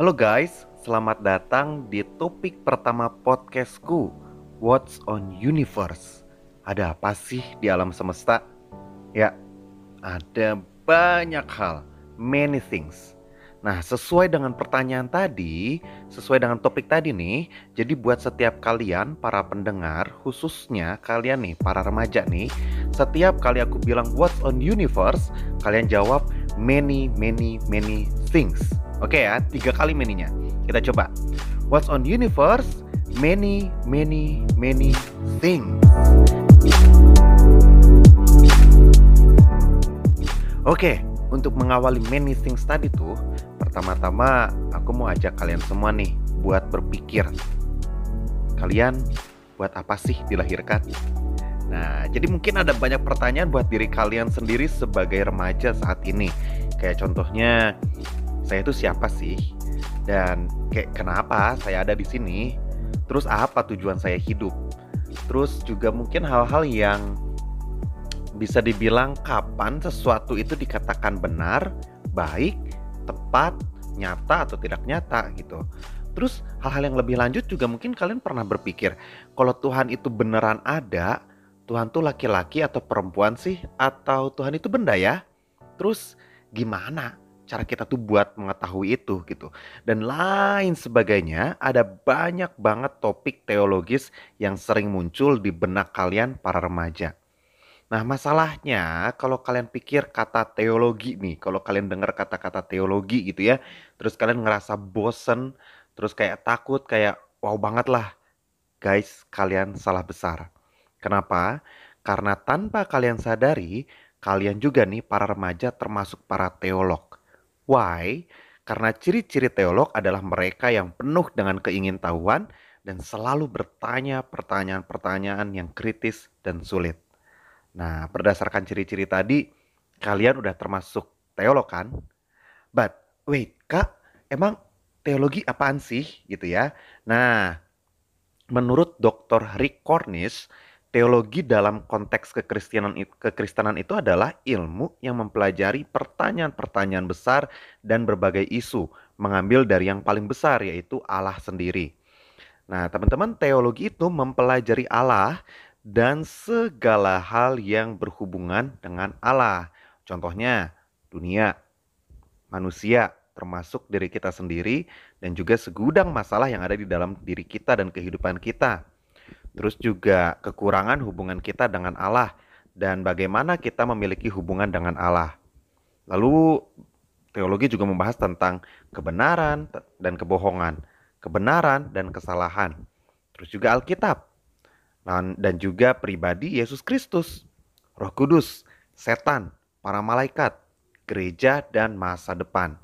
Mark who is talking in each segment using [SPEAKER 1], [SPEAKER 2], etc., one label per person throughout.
[SPEAKER 1] Halo guys, selamat datang di topik pertama podcastku What's on Universe Ada apa sih di alam semesta? Ya, ada banyak hal, many things Nah, sesuai dengan pertanyaan tadi, sesuai dengan topik tadi nih, jadi buat setiap kalian para pendengar, khususnya kalian nih para remaja nih, setiap kali aku bilang what's on universe, kalian jawab many many many things. Oke ya, tiga kali many-nya. Kita coba. What's on universe? Many, many, many things. Oke, untuk mengawali many things tadi tuh, pertama-tama aku mau ajak kalian semua nih buat berpikir. Kalian buat apa sih dilahirkan? Nah, jadi mungkin ada banyak pertanyaan buat diri kalian sendiri sebagai remaja saat ini. Kayak contohnya, saya itu siapa sih? Dan kayak kenapa saya ada di sini? Terus apa tujuan saya hidup? Terus juga mungkin hal-hal yang bisa dibilang kapan sesuatu itu dikatakan benar, baik, tepat, nyata atau tidak nyata gitu. Terus hal-hal yang lebih lanjut juga mungkin kalian pernah berpikir kalau Tuhan itu beneran ada, Tuhan tuh laki-laki atau perempuan sih atau Tuhan itu benda ya? Terus gimana cara kita tuh buat mengetahui itu gitu. Dan lain sebagainya, ada banyak banget topik teologis yang sering muncul di benak kalian para remaja. Nah, masalahnya kalau kalian pikir kata teologi nih, kalau kalian dengar kata-kata teologi gitu ya, terus kalian ngerasa bosen, terus kayak takut, kayak wow banget lah. Guys, kalian salah besar. Kenapa? Karena tanpa kalian sadari, kalian juga nih para remaja termasuk para teolog. Why? Karena ciri-ciri teolog adalah mereka yang penuh dengan keingintahuan dan selalu bertanya pertanyaan-pertanyaan yang kritis dan sulit. Nah, berdasarkan ciri-ciri tadi, kalian udah termasuk teolog kan? But, wait, Kak, emang teologi apaan sih gitu ya? Nah, menurut Dr. Rick Cornish, Teologi dalam konteks kekristenan, kekristenan itu adalah ilmu yang mempelajari pertanyaan-pertanyaan besar dan berbagai isu, mengambil dari yang paling besar yaitu Allah sendiri. Nah, teman-teman, teologi itu mempelajari Allah dan segala hal yang berhubungan dengan Allah. Contohnya, dunia, manusia, termasuk diri kita sendiri, dan juga segudang masalah yang ada di dalam diri kita dan kehidupan kita. Terus juga kekurangan hubungan kita dengan Allah dan bagaimana kita memiliki hubungan dengan Allah. Lalu teologi juga membahas tentang kebenaran dan kebohongan, kebenaran dan kesalahan. Terus juga Alkitab dan juga pribadi Yesus Kristus, Roh Kudus, setan, para malaikat, gereja dan masa depan.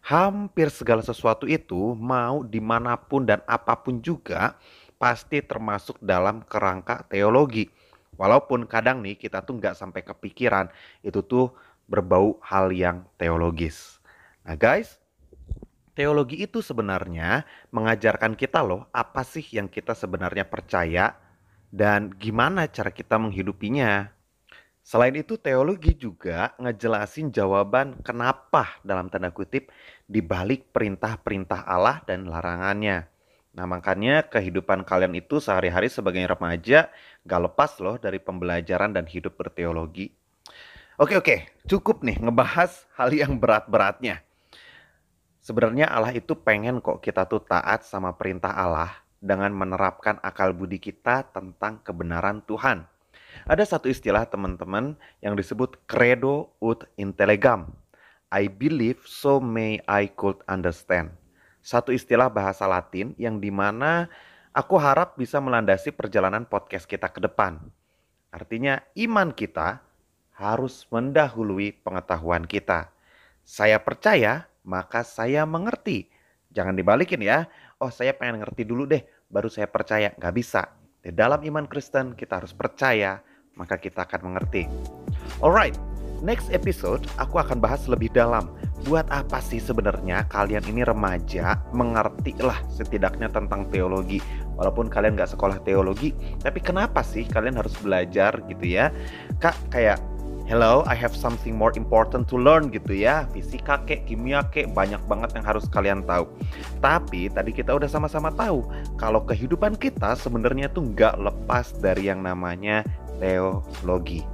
[SPEAKER 1] Hampir segala sesuatu itu mau di mana pun dan apa pun juga pasti termasuk dalam kerangka teologi. Walaupun kadang nih kita tuh nggak sampai kepikiran itu tuh berbau hal yang teologis. Nah guys, teologi itu sebenarnya mengajarkan kita loh apa sih yang kita sebenarnya percaya dan gimana cara kita menghidupinya. Selain itu teologi juga ngejelasin jawaban kenapa dalam tanda kutip dibalik perintah-perintah Allah dan larangannya. Nah makanya kehidupan kalian itu sehari-hari sebagai remaja gak lepas loh dari pembelajaran dan hidup berteologi. Oke oke, cukup nih ngebahas hal yang berat-beratnya. Sebenarnya Allah itu pengen kok kita tuh taat sama perintah Allah dengan menerapkan akal budi kita tentang kebenaran Tuhan. Ada satu istilah teman-teman yang disebut credo ut intellegam. I believe so may I could understand satu istilah bahasa Latin yang di mana aku harap bisa melandasi perjalanan podcast kita ke depan. Artinya iman kita harus mendahului pengetahuan kita. Saya percaya, maka saya mengerti. Jangan dibalikin ya. Oh saya pengen ngerti dulu deh, baru saya percaya. Gak bisa. Di dalam iman Kristen kita harus percaya, maka kita akan mengerti. Alright, next episode aku akan bahas lebih dalam buat apa sih sebenarnya kalian ini remaja mengerti lah setidaknya tentang teologi walaupun kalian nggak sekolah teologi tapi kenapa sih kalian harus belajar gitu ya kak kayak hello, I have something more important to learn gitu ya. Fisika kek, kimia kek, banyak banget yang harus kalian tahu. Tapi tadi kita udah sama-sama tahu kalau kehidupan kita sebenarnya tuh nggak lepas dari yang namanya teologi.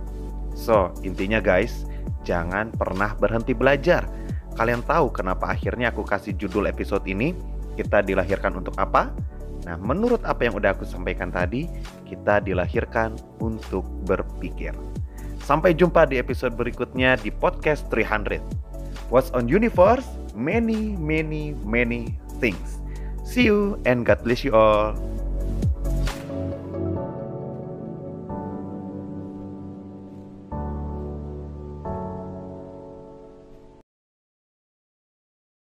[SPEAKER 1] So, intinya guys, jangan pernah berhenti belajar. Kalian tahu kenapa akhirnya aku kasih judul episode ini? Kita dilahirkan untuk apa? Nah, menurut apa yang udah aku sampaikan tadi, kita dilahirkan untuk berpikir. Sampai jumpa di episode berikutnya di podcast 300. What's on universe? Many, many, many things. See you and God bless you all.